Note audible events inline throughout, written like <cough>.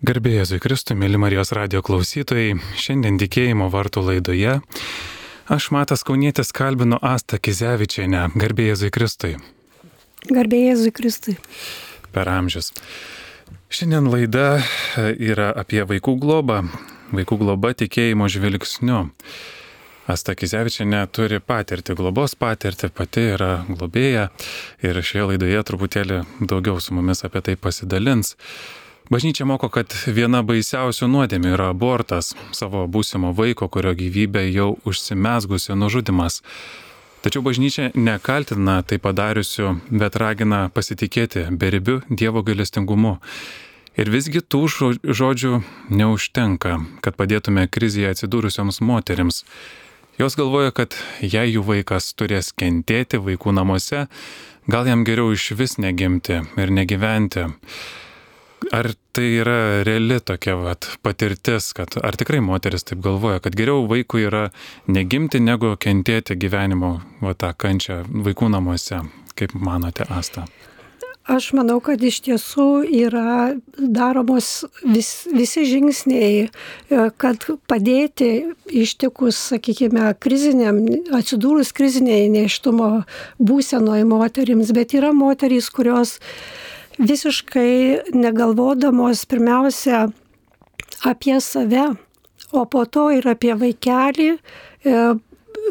Garbėjai Jėzui Kristui, mėly Marijos radio klausytojai, šiandien tikėjimo vartų laidoje aš Matas Kaunietis kalbinu Astą Kizevičianę. Garbėjai Jėzui Kristui. Garbėjai Jėzui Kristui. Per amžius. Šiandien laida yra apie vaikų globą. Vaikų globa tikėjimo žvilgsniu. Asta Kizevičianė turi patirtį, globos patirtį, pati yra globėja ir šioje laidoje truputėlį daugiau su mumis apie tai pasidalins. Bažnyčia moko, kad viena baisiausių nuodėmių yra abortas, savo būsimo vaiko, kurio gyvybė jau užsimesgusi nužudimas. Tačiau bažnyčia nekaltina tai padariusių, bet ragina pasitikėti beribiu Dievo gailestingumu. Ir visgi tų žodžių neužtenka, kad padėtume krizėje atsidūrusioms moteriams. Jos galvoja, kad jei jų vaikas turės kentėti vaikų namuose, gal jam geriau iš vis negimti ir negyventi. Ar tai yra reali tokia vat, patirtis, kad ar tikrai moteris taip galvoja, kad geriau vaikui yra negimti, negu kentėti gyvenimo va, tą kančią vaikų namuose? Kaip manote, Asta? Aš manau, kad iš tiesų yra daromos vis, visi žingsniai, e, kad padėti ištikus, sakykime, kriziniam, atsidūrus kriziniai neištumo būsenoje moterims, bet yra moterys, kurios visiškai negalvodamos pirmiausia apie save, o po to ir apie vaikelį, e,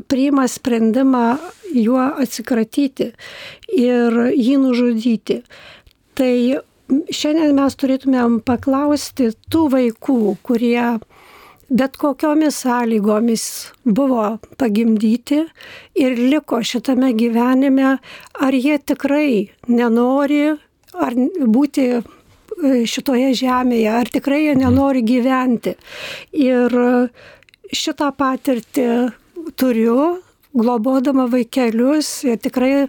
priima sprendimą juo atsikratyti ir jį nužudyti. Tai šiandien mes turėtumėm paklausti tų vaikų, kurie bet kokiomis sąlygomis buvo pagimdyti ir liko šitame gyvenime, ar jie tikrai nenori ar būti e, šitoje žemėje, ar tikrai jie nenori gyventi. Ir šitą patirtį turiu, globodama vaikelius ir tikrai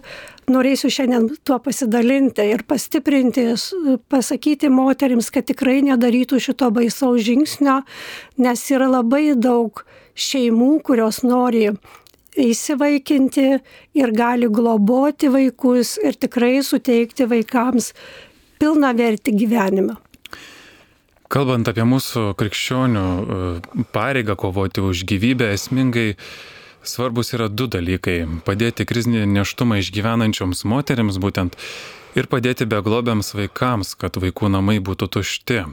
norėsiu šiandien tuo pasidalinti ir pastiprinti, pasakyti moteriams, kad tikrai nedarytų šito baisaus žingsnio, nes yra labai daug šeimų, kurios nori įsivaikinti ir gali globoti vaikus ir tikrai suteikti vaikams pilną vertį gyvenimą. Kalbant apie mūsų krikščionių e, pareigą kovoti už gyvybę, esmingai svarbus yra du dalykai - padėti krizinį neštumą išgyvenančioms moteriams būtent ir padėti beglobiams vaikams, kad vaikų namai būtų tušti.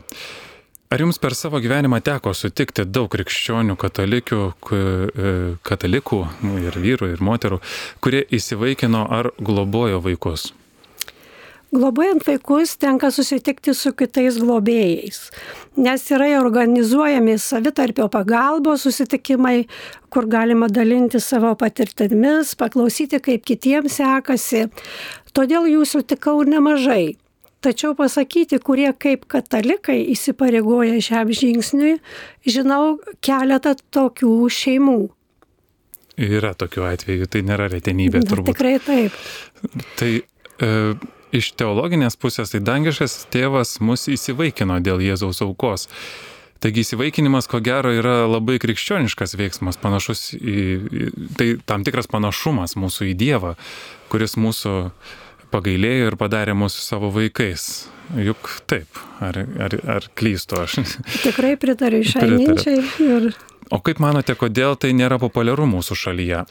Ar jums per savo gyvenimą teko sutikti daug krikščionių katalikių, e, katalikų ir vyrų, ir moterų, kurie įsivaikino ar globojo vaikus? Globojant vaikus tenka susitikti su kitais globėjais, nes yra organizuojami savitarpio pagalbos susitikimai, kur galima dalinti savo patirtimis, paklausyti, kaip kitiems sekasi. Todėl jų sutikau nemažai. Tačiau pasakyti, kurie kaip katalikai įsipareigoja šiam žingsniui, žinau keletą tokių šeimų. Yra tokių atvejų, tai nėra retenybė turbūt. Tikrai taip. Tai e, iš teologinės pusės, tai dangiškas tėvas mus įsivaikino dėl Jėzaus aukos. Taigi įsivaikinimas, ko gero, yra labai krikščioniškas veiksmas, panašus į, tai tam tikras panašumas mūsų į Dievą, kuris mūsų pagailėjo ir padarė mūsų savo vaikais. Juk taip, ar, ar, ar klystu aš? <laughs> Tikrai pritariu šiai minčiai. Ir... O kaip manote, kodėl tai nėra populiaru mūsų šalyje?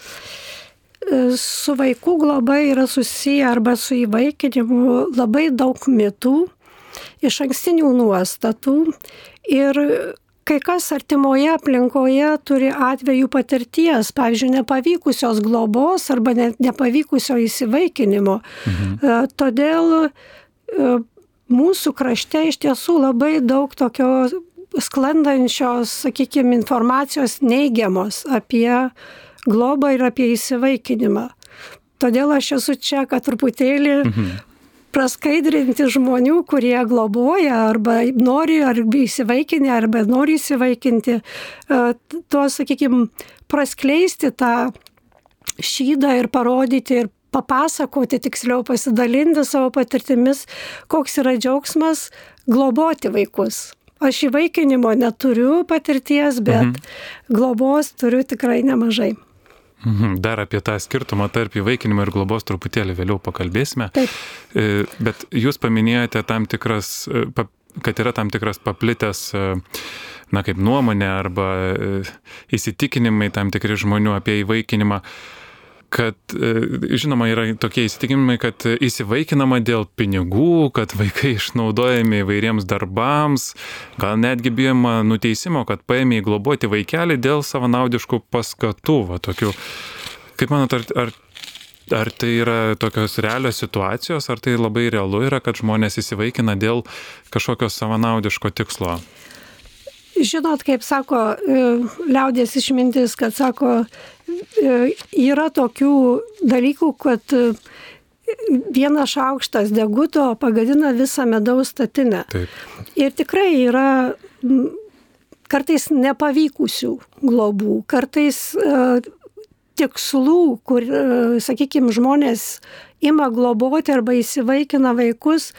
Su vaikų globa yra susiję arba su įvaikinimu labai daug mitų, iš ankstinių nuostatų ir kai kas artimoje aplinkoje turi atvejų patirties, pavyzdžiui, nepavykusios globos arba net nepavykusio įsivaikinimo. Mhm. E, todėl e, mūsų krašte iš tiesų labai daug tokio sklandančios, sakykime, informacijos neigiamos apie globą ir apie įsivaikinimą. Todėl aš esu čia, kad truputėlį mhm praskaidrinti žmonių, kurie globoja arba nori ar įsivaikinti, arba nori įsivaikinti, e, tuos, sakykime, praskleisti tą šydą ir parodyti ir papasakoti, tiksliau pasidalinti savo patirtimis, koks yra džiaugsmas globoti vaikus. Aš įvaikinimo neturiu patirties, bet mhm. globos turiu tikrai nemažai. Mhm, dar apie tą skirtumą tarp įvaikinimo ir globos truputėlį vėliau pakalbėsime. Taip. E, bet jūs paminėjote tam tikras, e, kad yra tam tikras paplitęs, na kaip nuomonė arba įsitikinimai tam tikri žmonių apie įvaikinimą kad, e, žinoma, yra tokie įsitikinimai, kad įsivaikinama dėl pinigų, kad vaikai <laughs> išnaudojami įvairiems darbams, gal netgi bijoma nuteisimo, kad paėmė įgloboti vaikelį dėl savanaudiškų paskatų, va tokių. Kaip manot, ar, ar, ar tai yra tokios realios situacijos, ar tai labai realu yra, kad žmonės įsivaikina dėl kažkokio savanaudiško tikslo? Žinot, kaip sako e, liaudės išmintis, kad sako, e, yra tokių dalykų, kad e, vienas šaukštas deguto pagadina visą medaus statinę. Taip. Ir tikrai yra kartais nepavykusių globų, kartais tikslų, kur, sakykime, žmonės ima globoti arba įsivaikina vaikus,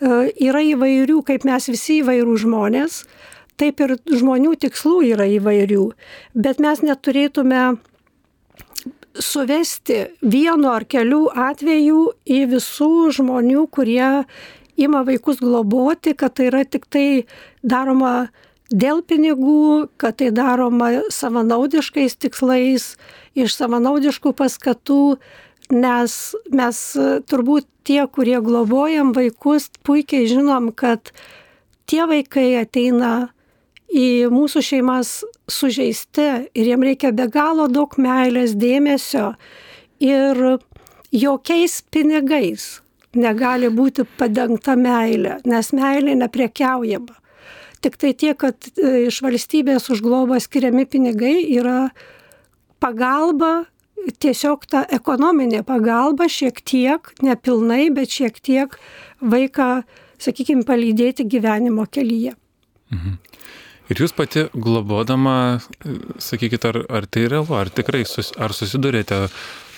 yra įvairių, kaip mes visi įvairių žmonės taip ir žmonių tikslų yra įvairių, bet mes neturėtume suvesti vieno ar kelių atvejų į visų žmonių, kurie ima vaikus globoti, kad tai yra tik tai daroma dėl pinigų, kad tai daroma savanaudiškais tikslais, iš savanaudiškų paskatų, nes mes turbūt tie, kurie globojam vaikus, puikiai žinom, kad tie vaikai ateina į mūsų šeimas sužeisti ir jiem reikia be galo daug meilės, dėmesio ir jokiais pinigais negali būti padengta meilė, nes meilė nepriekiaujama. Tik tai tiek, kad e, iš valstybės už globą skiriami pinigai yra pagalba, tiesiog ta ekonominė pagalba šiek tiek, nepilnai, bet šiek tiek vaiką, sakykime, palydėti gyvenimo kelyje. Mhm. Ir jūs pati globodama, sakykit, ar, ar tai realu, ar tikrai sus, ar susidurėte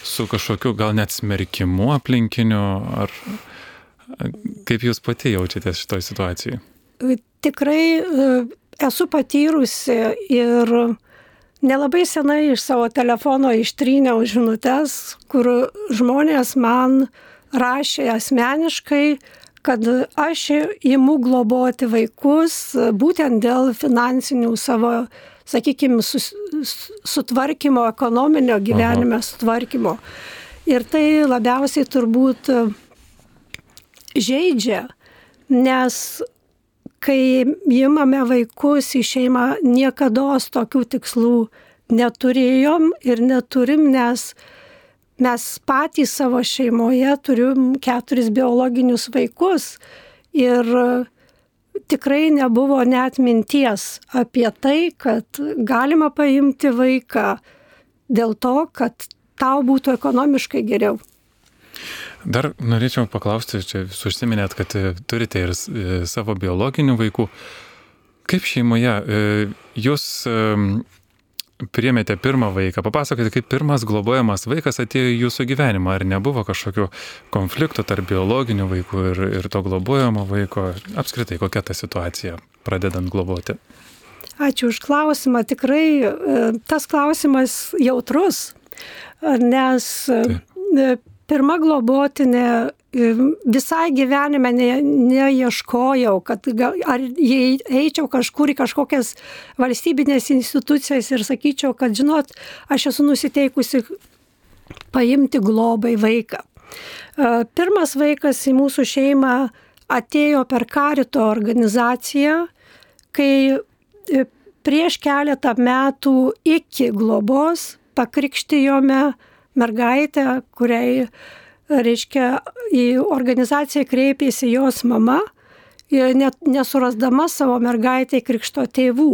su kažkokiu gal net smerkimu aplinkiniu, ar kaip jūs pati jaučiatės šitoje situacijoje? Tikrai e, esu patyrusi ir nelabai senai iš savo telefono ištryniau žinutės, kur žmonės man rašė asmeniškai, kad aš įimu globoti vaikus būtent dėl finansinių savo, sakykime, sus, sutvarkymo, ekonominio gyvenime Aha. sutvarkymo. Ir tai labiausiai turbūt žaidžia, nes kai įimame vaikus į šeimą, niekada tokių tikslų neturėjom ir neturim, nes mes patys savo šeimoje turim keturis biologinius vaikus ir tikrai nebuvo net minties apie tai, kad galima paimti vaiką dėl to, kad tau būtų ekonomiškai geriau. Dar norėčiau paklausti, čia jūs užsiminėt, kad turite ir savo biologinių vaikų. Kaip šeimoje jūs priemėte pirmą vaiką, papasakokite, kaip pirmas globojamas vaikas atėjo į jūsų gyvenimą, ar nebuvo kažkokių konfliktų tarp biologinių vaikų ir, ir to globojamo vaiko, apskritai kokia ta situacija, pradedant globoti. Ačiū už klausimą, tikrai e, tas klausimas jautrus, nes Taip. Pirma globotinė visai gyvenime ne, neieškojau, kad gal, ar jei eičiau kažkur į kažkokias valstybinės institucijas ir sakyčiau, kad žinot, aš esu nusiteikusi paimti globai vaiką. Pirmas vaikas į mūsų šeimą atėjo per karito organizaciją, kai e, prieš keletą metų iki globos pakrikštijome mergaitę, kuriai reiškia, į organizaciją kreipėsi jos mama, net nesurasdama savo mergaitę krikšto tėvų.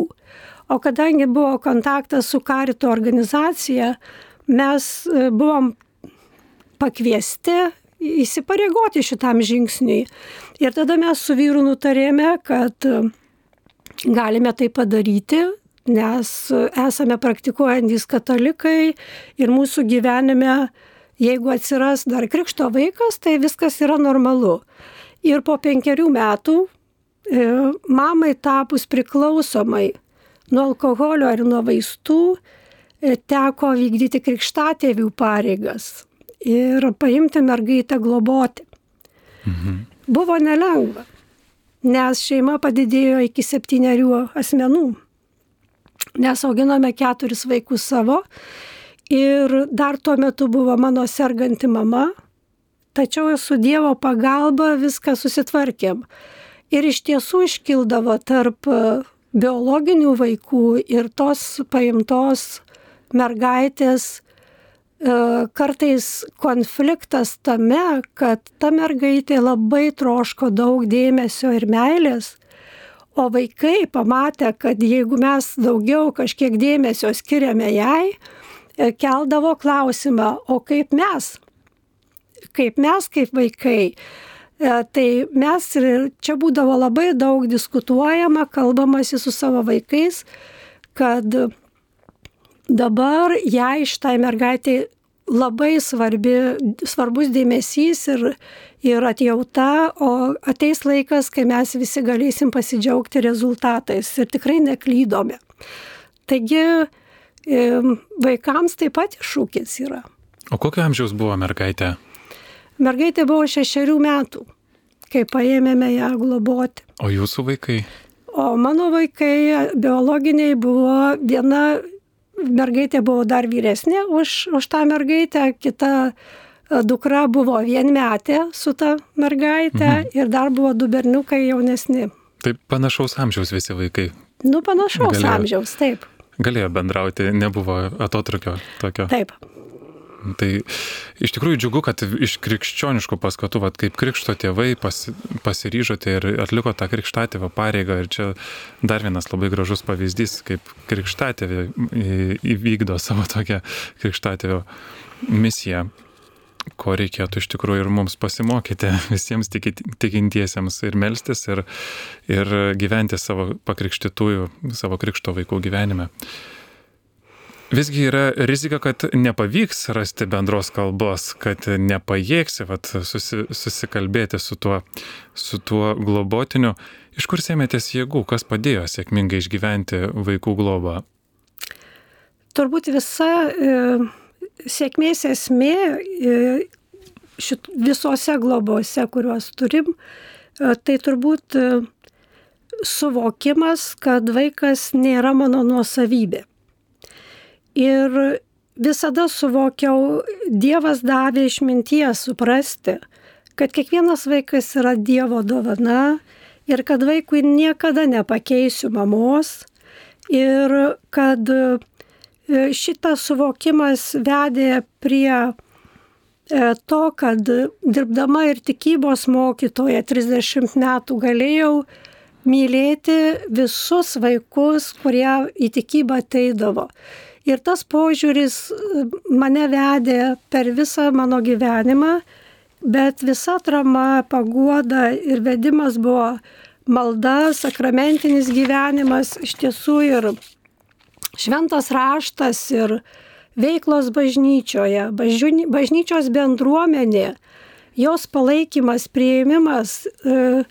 O kadangi buvo kontaktas su karito organizacija, mes e, buvom pakviesti įsipareigoti šitam žingsniui. Ir tada mes su vyru nutarėme, kad e, galime tai padaryti, nes esame praktikuojantis katalikai ir mūsų gyvenime Jeigu atsiras dar krikšto vaikas, tai viskas yra normalu. Ir po penkerių metų e, mamai tapus priklausomai nuo alkoholio ar nuo vaistų, e, teko vykdyti krikštatėvių pareigas ir paimti mergaitę globoti. Mhm. Buvo nelengva, nes šeima padidėjo iki septyniarių asmenų. Nes auginome keturis vaikus savo ir dar tuo metu buvo mano serganti mama, tačiau su Dievo pagalba viską susitvarkėm. Ir iš tiesų iškildavo tarp biologinių vaikų ir tos paimtos mergaitės e, kartais konfliktas tame, kad ta mergaitė labai troško daug dėmesio ir meilės, o vaikai pamatė, kad jeigu mes daugiau kažkiek dėmesio skiriame jai, e, keldavo klausimą, o kaip mes? Kaip mes, kaip vaikai? E, tai mes ir čia būdavo labai daug diskutuojama, kalbamasi su savo vaikais, kad dabar jai šitai mergaitai labai svarbi, svarbus dėmesys ir, ir atjauta, o ateis laikas, kai mes visi galėsim pasidžiaugti rezultatais ir tikrai neklydome. Taigi vaikams taip pat iššūkis yra. O kokio amžiaus buvo mergaitė? Mergaitė buvo šešerių metų, kai paėmėme ją globoti. O jūsų vaikai? O mano vaikai biologiniai buvo viena mergaitė buvo dar vyresnė už, už tą mergaitę, kita dukra buvo vienmetė su ta mergaitė mhm. ir dar buvo du berniukai jaunesni. Taip panašaus amžiaus visi vaikai. Nu, panašaus galėjo, amžiaus, taip. Galėjo bendrauti, nebuvo atotrukio tokio. Taip. Tai iš tikrųjų džiugu, kad iš krikščioniškų paskatų, vat, kaip krikšto tėvai pas, pasiryžote ir atliko tą krikštatėvio pareigą. Ir čia dar vienas labai gražus pavyzdys, kaip krikštatėvė įvykdo savo tokią krikštatėvio misiją ko reikėtų iš tikrųjų ir mums pasimokyti <laughs> visiems tikintiesiems ir melstis ir, ir gyventi savo pakrikštytųjų, savo krikšto vaikų gyvenime. Visgi yra rizika, kad nepavyks rasti bendros kalbos, kad nepajėgsi vat, susi, susikalbėti su tuo, su tuo globotiniu. Iš kur sėmėtės jėgų, kas padėjo sėkmingai išgyventi vaikų globą? Turbūt visa e, sėkmės esmė e, šit, visose globose, kuriuos turim, e, tai turbūt e, suvokimas, kad vaikas nėra mano nuosavybė. Ir visada suvokiau, Dievas davė išminties suprasti, kad kiekvienas vaikas yra Dievo dovana ir kad vaikui niekada nepakeisiu mamos ir kad e, šitas suvokimas vedė prie e, to, kad dirbdama ir tikybos mokytoja 30 metų galėjau mylėti visus vaikus, kurie į tikybą ateidavo. Ir tas požiūris e, mane vedė per visą mano gyvenimą, bet visa trama, paguoda ir vedimas buvo malda, sakramentinis gyvenimas, iš tiesų ir šventas raštas ir veiklos bažnyčioje, bažnyčios bendruomenė, jos palaikymas, prieimimas. E,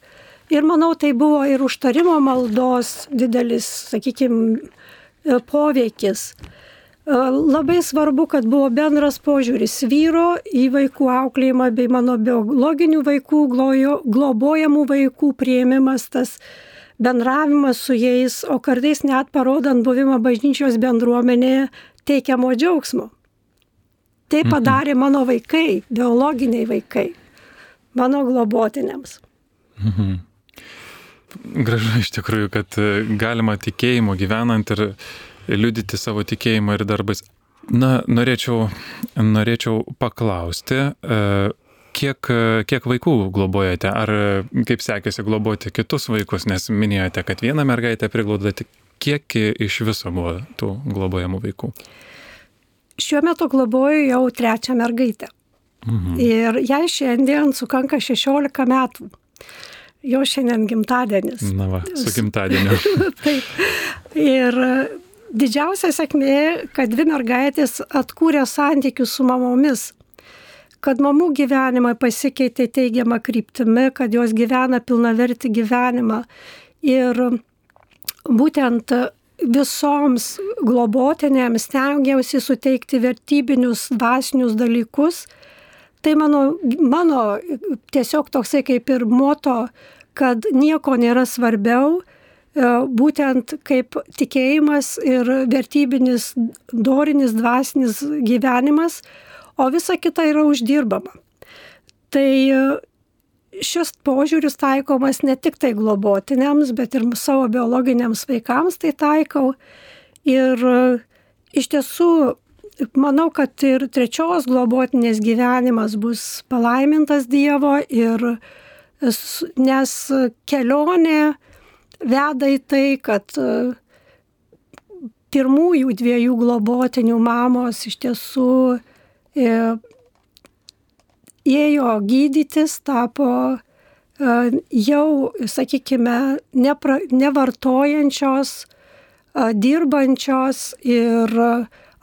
ir manau, tai buvo ir užtarimo maldos didelis, sakykime, poveikis. Labai svarbu, kad buvo bendras požiūris vyro į vaikų auklėjimą bei mano biologinių vaikų, globojamų vaikų prieimimas, tas bendravimas su jais, o kartais net parodant buvimą bažnyčios bendruomenėje teikiamo džiaugsmo. Tai mhm. padarė mano vaikai, biologiniai vaikai, mano globotiniams. Mhm. Gražu iš tikrųjų, kad galima tikėjimo gyvenant ir liudyti savo tikėjimą ir darbais. Na, norėčiau, norėčiau paklausti, e, kiek, kiek vaikų globojate, ar kaip sekėsi globoti kitus vaikus, nes minėjote, kad vieną mergaitę priglaudate, kiek iš viso buvo tų globojamų vaikų? Šiuo metu globoju jau trečią mergaitę. Mhm. Ir jai šiandien sukanka 16 metų. Jo šiandien gimtadienis. Na va, su gimtadieniu. <laughs> Taip. Ir didžiausia sėkmė, kad dvi mergaitės atkūrė santykius su mamomis kad mamų gyvenimai pasikeitė teigiamą kryptimį, kad jos gyvena pilnavertį gyvenimą. Ir būtent visoms globotinėms stengiausi suteikti vertybinius, dvasinius dalykus. Tai mano, mano tiesiog toksai kaip ir moto, kad nieko nėra svarbiau, e, būtent kaip tikėjimas ir vertybinis, dorinis, dvasinis gyvenimas, o visa kita yra uždirbama. Tai e, šis požiūris taikomas ne tik tai globotiniams, bet ir savo biologiniams vaikams tai taikau. Ir e, iš tiesų manau, kad ir trečios globotinės gyvenimas bus palaimintas Dievo ir nes kelionė veda į tai, kad e, pirmųjų dviejų globotinių mamos iš tiesų ėjo gydytis, tapo e, jau, sakykime, nepra, nevartojančios, dirbančios ir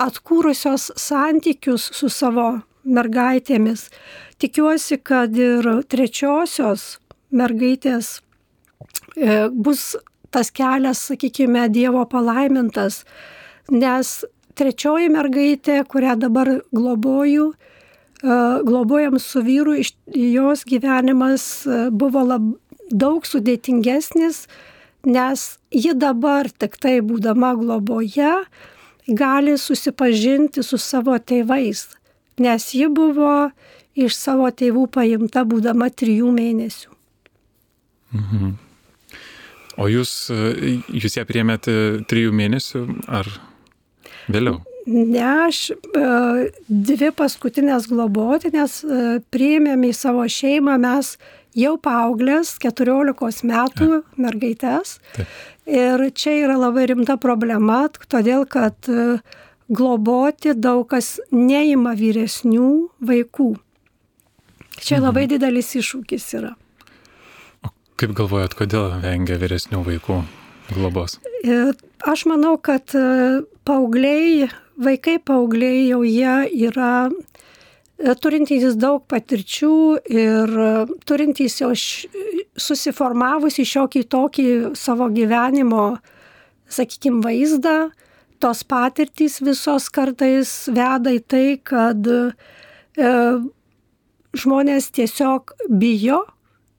atkūrusios santykius su savo mergaitėmis. Tikiuosi, kad ir trečiosios mergaitės e, bus tas kelias, sakykime, Dievo palaimintas, nes trečioji mergaitė, kurią dabar globoju, e, globojam su vyru, jos gyvenimas e, buvo lab, daug sudėtingesnis, nes ji dabar tik tai būdama globoje, gali susipažinti su savo tėvais, nes ji buvo iš savo tėvų paimta būdama trijų mėnesių. Mhm. O jūs, jūs ją priemėte trijų mėnesių ar vėliau? Ne, aš e, dvi paskutinės globotinės e, priėmėm į savo šeimą, mes jau paauglės, 14 metų ja. mergaitės. Taip. Ir čia yra labai rimta problema, todėl kad e, globoti daug kas neima vyresnių vaikų. Čia mhm. labai didelis iššūkis yra. O kaip galvojat, kodėl vengia vyresnių vaikų globos? Aš manau, kad e, paaugliai, vaikai paaugliai jau jie yra turintys daug patirčių ir turintys jau susiformavusi šiokį tokį savo gyvenimo, sakykime, vaizdą, tos patirtys visos kartais veda į tai, kad e, žmonės tiesiog bijo,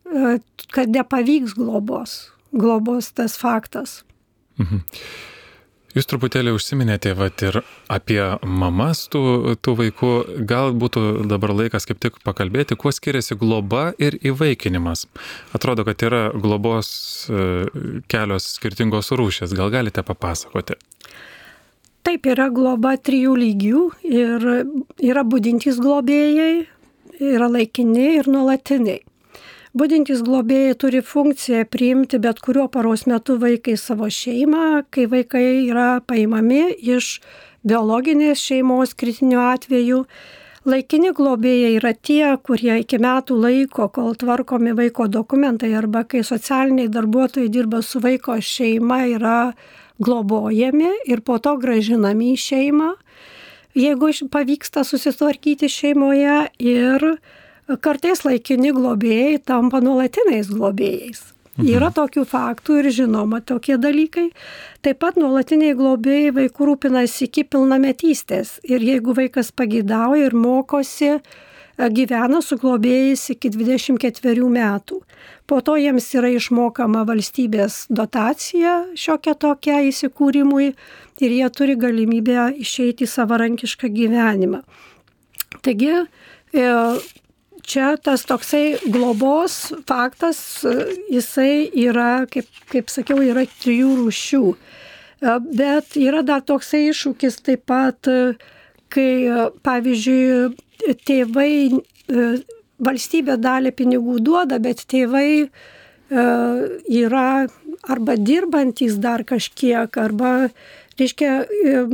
e, kad nepavyks globos, globos tas faktas. Mhm. Jūs truputėlį užsiminėte vat, ir apie mamas tų, tų vaikų. Gal būtų dabar laikas kaip tik pakalbėti, kuo skiriasi globa ir įvaikinimas. Atrodo, kad yra globos e, kelios skirtingos rūšės. Gal galite papasakoti? Taip, yra globa trijų lygių ir yra būdintys globėjai, yra laikini ir nuolatiniai. Budintys globėjai turi funkciją priimti bet kuriuo paros metu vaikai savo šeimą, kai vaikai yra paimami iš biologinės šeimos kritiniu atveju. Laikini globėjai yra tie, kurie iki metų laiko, kol tvarkomi vaiko dokumentai arba kai socialiniai darbuotojai dirba su vaiko šeima, yra globojami ir po to gražinami į šeimą. Jeigu pavyksta susitvarkyti šeimoje ir kartais laikini globėjai tampa nuolatiniais globėjais. Mhm. Yra tokių faktų ir žinoma tokie dalykai. Taip pat nuolatiniai globėjai vaikų rūpinasi iki pilnametystės. Ir jeigu vaikas pagydauja ir mokosi, e, gyvena su globėjais iki 24 metų. Po to jiems yra išmokama valstybės dotacija šiokia tokia įsikūrimui ir jie turi galimybę išeiti į savarankišką gyvenimą. Taigi, e, čia tas toksai globos faktas, jisai yra, kaip, kaip sakiau, yra trijų rūšių. Bet yra dar toksai iššūkis taip pat, kai, pavyzdžiui, tėvai, valstybė dalį pinigų duoda, bet tėvai e, yra arba dirbantis dar kažkiek, arba, reiškia, e,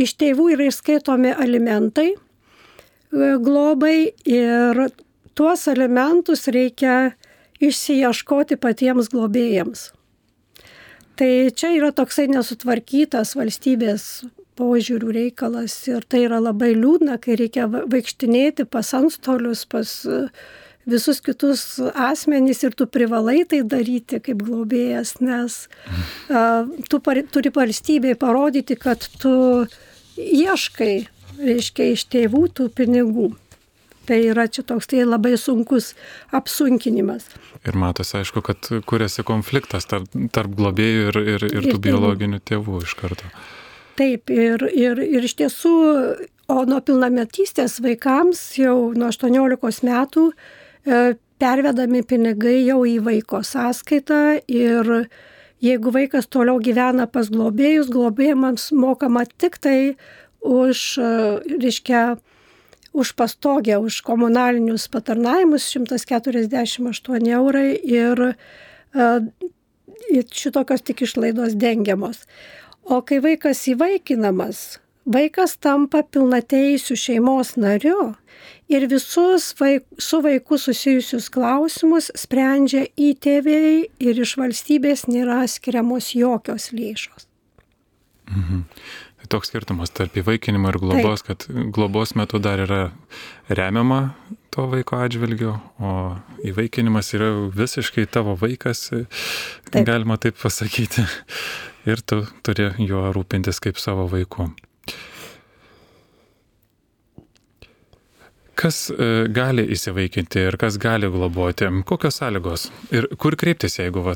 iš tėvų yra išskaitomi alimentai globai ir tuos elementus reikia išsiieškoti patiems globėjams. Tai čia yra toksai nesutvarkytas valstybės požiūrių reikalas ir tai yra labai liūdna, kai reikia vaikštinėti pas antstolius, pas e, visus kitus asmenys ir tu privalai tai daryti kaip globėjas, nes uh, tu par, turi valstybėje parodyti, kad tu ieškai reiškia, iš tėvų tų pinigų. tai yra čia toks tai labai sunkus apsunkinimas. Ir matosi, aišku, kad kuriasi konfliktas tarp, tarp globėjų ir, ir, ir tų biologinių tėvų iš karto. Taip, ir, ir, ir iš tiesų, o nuo pilnametystės vaikams jau nuo 18 metų e, pervedami pinigai jau į vaiko sąskaitą ir jeigu vaikas toliau gyvena pas globėjus, globėjams mokama tik tai už, e, reiškia, už pastogę, už komunalinius patarnavimus 148 eurai ir e, šitokios tik išlaidos dengiamos. O kai vaikas įvaikinamas, vaikas tampa pilnateisių šeimos nariu ir visus vaik, su vaiku susijusius klausimus sprendžia įtėviai ir iš valstybės nėra skiriamos jokios lėšos. Mhm. Toks skirtumas tarp įvaikinimo ir globos, taip. kad globos metu dar yra remiama to vaiko atžvilgiu, o įvaikinimas yra visiškai tavo vaikas, taip. galima taip pasakyti ir tu turi juo rūpintis kaip savo vaiku. Kas e, gali įsivaikinti ir kas gali globoti, kokios sąlygos ir kur kreiptis, jeigu va,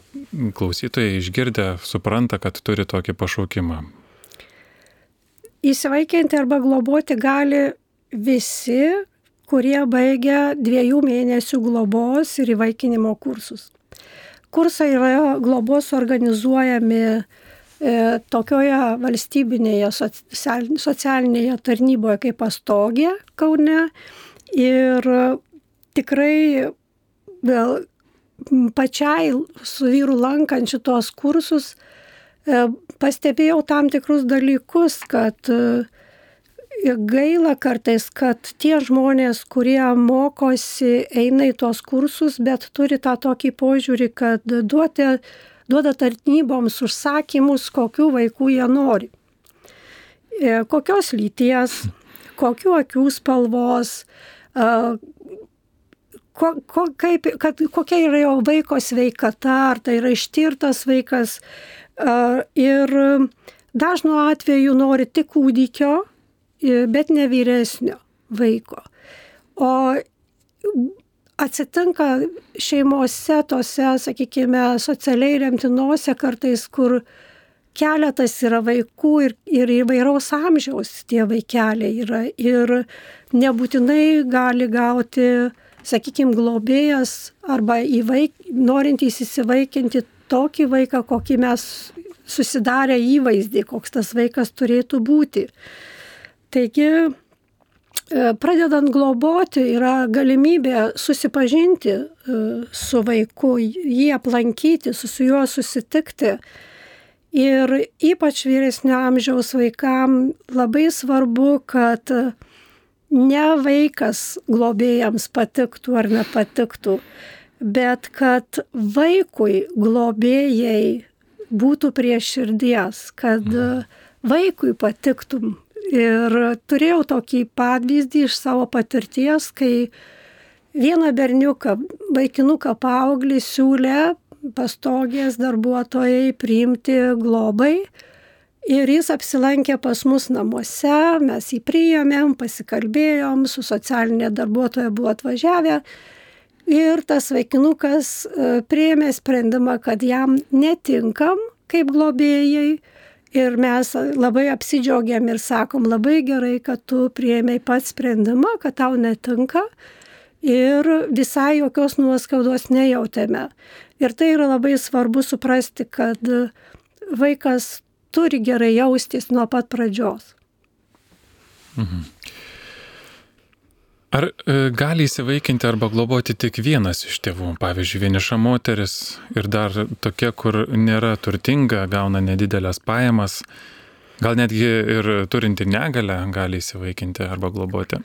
klausytojai išgirdę supranta, kad turi tokį pašaukimą. Įsivaikinti arba globoti gali visi, kurie baigia dviejų mėnesių globos ir įvaikinimo kursus. Kursai yra globos organizuojami E, tokioje valstybinėje socialinėje tarnyboje kaip pastogė Kaune. Ir tikrai vėl pačiai su vyru lankant šitos kursus e, pastebėjau tam tikrus dalykus, kad e, gaila kartais, kad tie žmonės, kurie mokosi, eina į tos kursus, bet turi tą tokį požiūrį, kad duoti duoda tarnyboms užsakymus, kokių vaikų jie nori. E, kokios lyties, kokių akių spalvos, ko, ko, kaip, kad, kokia yra jo vaiko sveikata, ar tai yra ištirtas vaikas. Ir dažnu atveju nori tik kūdikio, bet ne vyresnio vaiko. O atsitinka šeimose, tose, sakykime, socialiai remtinuose kartais, kur keletas yra vaikų ir, ir įvairaus amžiaus tie vaikeliai yra ir nebūtinai gali gauti, sakykime, globėjas arba įvaik, norintys įsivaikinti tokį vaiką, kokį mes susidarę įvaizdį, koks tas vaikas turėtų būti. Taigi, E, pradedant globoti yra galimybė susipažinti e, su vaiku, jį aplankyti, su, su juo susitikti. Ir ypač vyresnio amžiaus vaikam labai svarbu, kad ne vaikas globėjams patiktų ar nepatiktų, bet kad vaikui globėjai būtų prie širdies, kad mhm. vaikui patiktum Ir turėjau tokį pavyzdį iš savo patirties, kai vieną berniuką, vaikinuką paauglį siūlė pastogės darbuotojai priimti globai. Ir jis apsilankė pas mus namuose, mes jį priėmėm, pasikalbėjom, su socialinė darbuotoja buvo atvažiavę. Ir tas vaikinukas e, priėmė sprendimą, kad jam netinkam kaip globėjai Ir mes labai apsidžiaugiam ir sakom, labai gerai, kad tu prieimiai pats sprendimą, kad tau netinka ir visai jokios nuoskaudos nejautėme. Ir tai yra labai svarbu suprasti, kad vaikas turi gerai jaustis nuo pat pradžios. Mhm. Ar e, gali įsivaikinti arba globoti tik vienas iš tėvų, pavyzdžiui, vieniša moteris ir dar tokia, kur nėra turtinga, gauna nedidelės pajamas, gal netgi ir turinti negalę gali įsivaikinti arba globoti?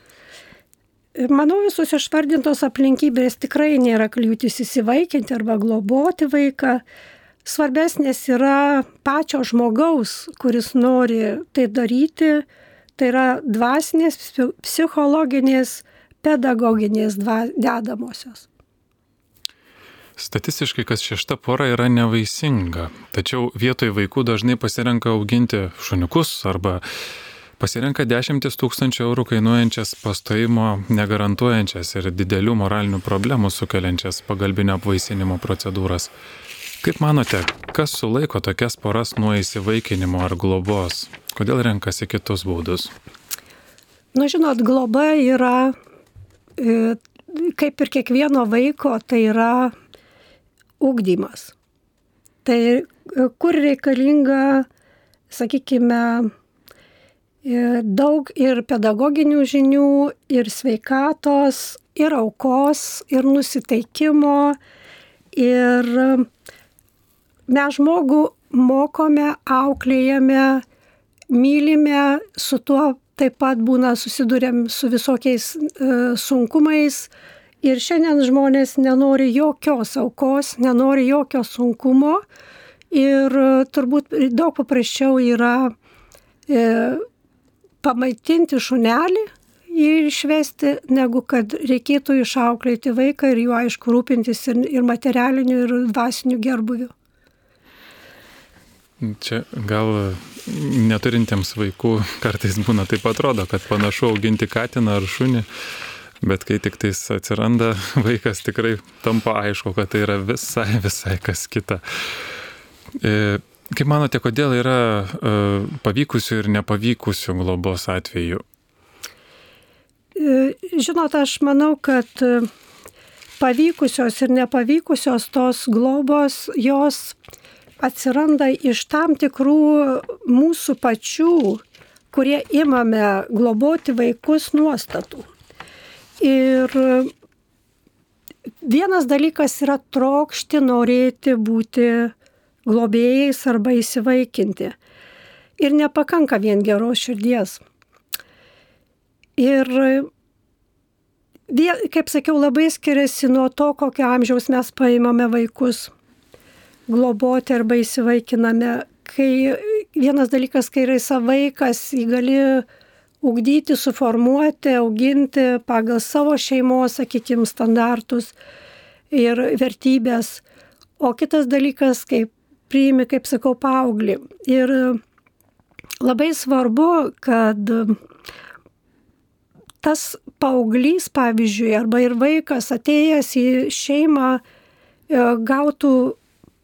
Manau, visos išvardintos aplinkybės tikrai nėra kliūtis įsivaikinti arba globoti vaiką. Svarbesnės yra pačio žmogaus, kuris nori tai daryti, tai yra dvasinės, psichologinės pedagoginės dedamosios. Statistiškai kas šešta pora yra nevaisinga, tačiau vietoj vaikų dažnai pasirenka auginti šuniukus arba pasirenka dešimtis tūkstančių eurų kainuojančias pastojimo negarantuojančias ir didelių moralinių problemų sukeliančias pagalbinio apvaisinimo procedūras. Kaip manote, kas sulaiko tokias poras nuo įsivaikinimo ar globos? Kodėl renkasi kitus būdus? Nu, žinot, globa yra, kaip ir kiekvieno vaiko, tai yra ugdymas. Tai e, kur reikalinga, sakykime, E, daug ir pedagoginių žinių, ir sveikatos, ir aukos, ir nusiteikimo. Ir e, mes žmogų mokome, auklėjame, mylime, su tuo taip pat būna susidurėm su visokiais e, sunkumais. Ir šiandien žmonės nenori jokios aukos, nenori jokio sunkumo. Ir e, turbūt daug paprasčiau yra e, pamaitinti šunelį jį išvesti, negu kad reikėtų išauklėti vaiką ir juo aišku rūpintis ir, ir materialiniu, ir dvasiniu gerbuviu. Čia gal neturintiems vaikų kartais būna taip atrodo, kad panašu auginti katiną ar šunį, bet kai tik tais atsiranda <laughs> vaikas, tikrai tampa aišku, kad tai yra visai, visai kas kita. E, Kaip manote, kodėl yra uh, pavykusių ir nepavykusių globos atvejų? E, žinot, aš manau, kad e, pavykusios ir nepavykusios tos globos, jos atsiranda iš tam tikrų mūsų pačių, kurie imame globoti vaikus nuostatų. Ir vienas dalykas yra trokšti, norėti būti globėjais arba įsivaikinti. Ir nepakanka vien geros širdies. Ir, kaip sakiau, labai skiriasi nuo to, kokio amžiaus mes paimame vaikus globoti arba įsivaikiname. Kai vienas dalykas, kai yra vaikas, jį gali ugdyti, suformuoti, auginti pagal savo šeimos, sakykime, standartus ir vertybės. O kitas dalykas, kaip priimi, kaip sakau, paauglį. Ir labai svarbu, kad tas paauglys, pavyzdžiui, arba ir vaikas atėjęs į šeimą e, gautų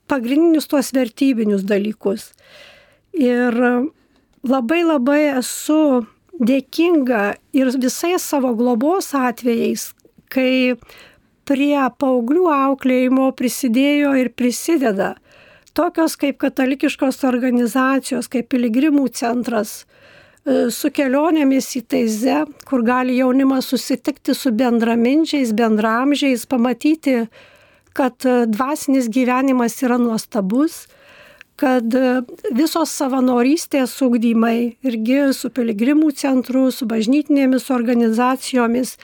pagrindinius tuos vertybinius dalykus. Ir labai labai esu dėkinga ir visais savo globos atvejais, kai prie paauglių auklėjimo prisidėjo ir prisideda tokios kaip katalikiškos organizacijos, kaip Piligrimų centras, e, su kelionėmis į Teize, kur gali jaunimas susitikti su bendraminčiais, bendramžiais, pamatyti, kad e, dvasinis gyvenimas yra nuostabus, kad e, visos savanorystės ugdymai irgi su piligrimų centru, su bažnytinėmis organizacijomis,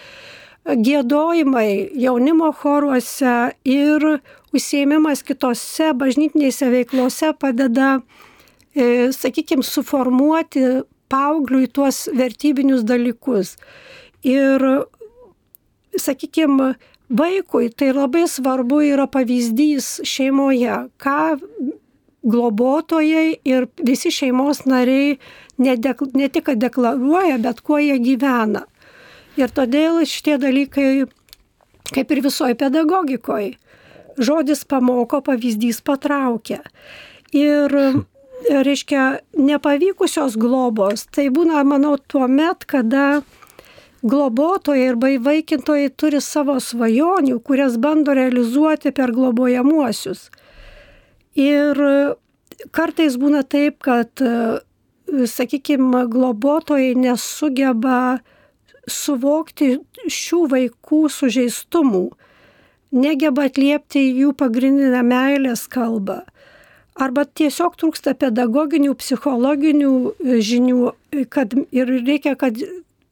gėdojimai jaunimo choruose ir užsiemimas kitose bažnytinėse veiklose padeda, e, sakykime, suformuoti paaugliui tuos vertybinius dalykus. Ir, sakykime, vaikui tai labai svarbu yra pavyzdys šeimoje, ką globotojai ir visi šeimos nariai ne, dek, ne tik deklaruoja, bet kuo jie gyvena. Ir todėl šitie dalykai, kaip ir visoje pedagogikoje, žodis pamoko, pavyzdys patraukia. Ir, reiškia, nepavykusios globos, tai būna, manau, tuo met, kada globotojai ir vaikintojai turi savo svajonių, kurias bando realizuoti per globojamuosius. Ir kartais būna taip, kad, sakykime, globotojai nesugeba suvokti šių vaikų sužeistumų negeba atliepti jų pagrindinę meilės kalbą. Arba tiesiog trūksta pedagoginių, psichologinių e, žinių, kad ir reikia, kad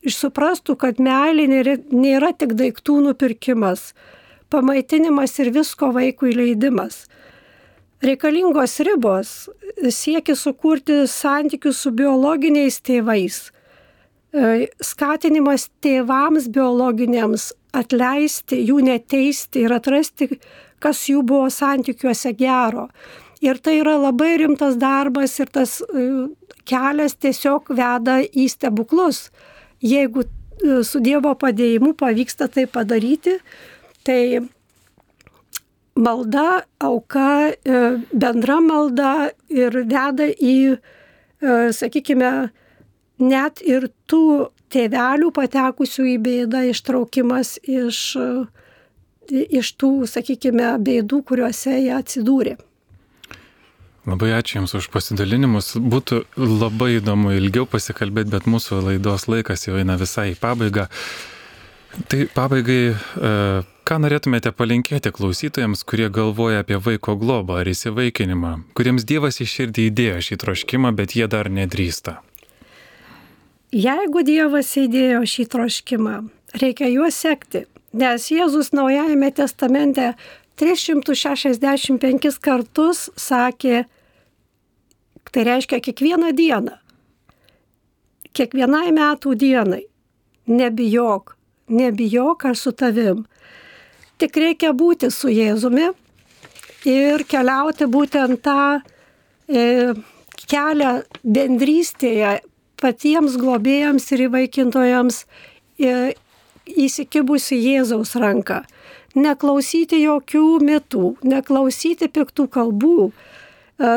suprastų, kad meilė nėra, nėra tik daiktų nupirkimas, pamaitinimas ir visko vaikų įleidimas. Reikalingos ribos siekia sukurti santykius su biologiniais tėvais, e, skatinimas tėvams biologiniams atleisti, jų neteisti ir atrasti, kas jų buvo santykiuose gero. Ir tai yra labai rimtas darbas ir tas e, kelias tiesiog veda į stebuklus. Jeigu e, su Dievo padėjimu pavyksta tai padaryti, tai malda, auka, e, bendra malda ir veda į, sakykime, net ir tų tėvelių patekusių į bėdą ištraukimas iš, iš tų, sakykime, bėdų, kuriuose jie atsidūrė. Labai ačiū Jums už pasidalinimus. Būtų labai įdomu ilgiau pasikalbėti, bet mūsų laidos laikas jau eina visai į pabaigą. Tai pabaigai, e, ką norėtumėte palinkėti klausytojams, kurie galvoja apie vaiko globą ar įsivaikinimą, kuriems Dievas į širdį įdėjo šį troškimą, bet jie dar nedrįsta? Jeigu Dievas įdėjo šį troškimą, reikia juos sekti, nes Jėzus Naujajame testamente 365 kartus sakė, tai reiškia kiekvieną dieną, kiekvienai metų dienai, nebijok, nebijok aš su tavim. Tik reikia būti su Jėzumi ir keliauti būtent tą e, kelią bendrystėje patiems globėjams ir įvaikintojams e, įsikibusi Jėzaus ranką neklausyti jokių mitų, neklausyti piktų kalbų, e,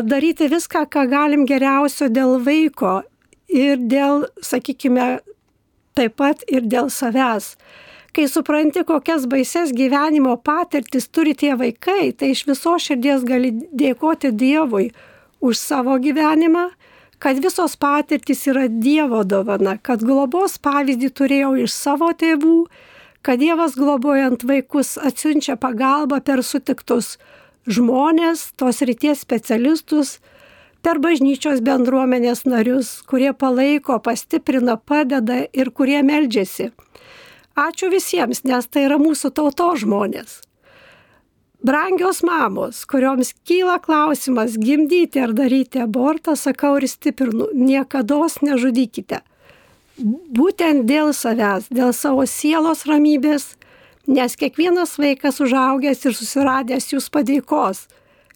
daryti viską, ką galim geriausio dėl vaiko ir dėl, sakykime, taip pat ir dėl savęs. Kai supranti, kokias baises gyvenimo patirtis turi tie vaikai, tai iš viso širdies gali dėkoti Dievui už savo gyvenimą, kad visos patirtis yra Dievo dovana, kad globos pavyzdį turėjau iš savo tėvų kad Dievas globojant vaikus atsiunčia pagalbą per sutiktus žmonės, tos ryties specialistus, per bažnyčios bendruomenės narius, kurie palaiko, pastiprina, padeda ir kurie meldžiasi. Ačiū visiems, nes tai yra mūsų tauto žmonės. Brangios mamos, kurioms kyla klausimas gimdyti ar daryti abortą, sakau ir stiprinu, niekada nežudykite būtent dėl savęs, dėl savo sielos ramybės, nes kiekvienas vaikas užaugęs ir susiradęs jūs padėkos,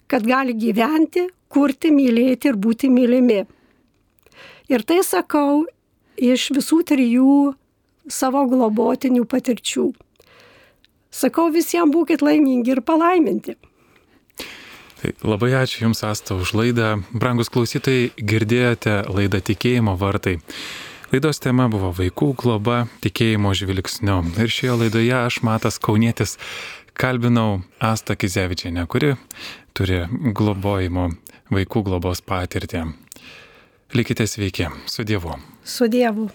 kad gali gyventi, kurti, mylėti ir būti mylimi. Ir tai sakau iš visų trijų savo globotinių patirčių. Sakau visiems būkite laimingi ir palaiminti. Tai labai ačiū Jums, Asta, už laidą. Brangus klausytojai, girdėjote laidą Tikėjimo vartai. Laidos tema buvo vaikų globa tikėjimo žvilgsniu. Ir šioje laidoje aš, Matas Kaunietis, kalbinau Astą Kizevičianę, kuri turi globojimo vaikų globos patirtį. Likite sveiki, su Dievu. Su Dievu.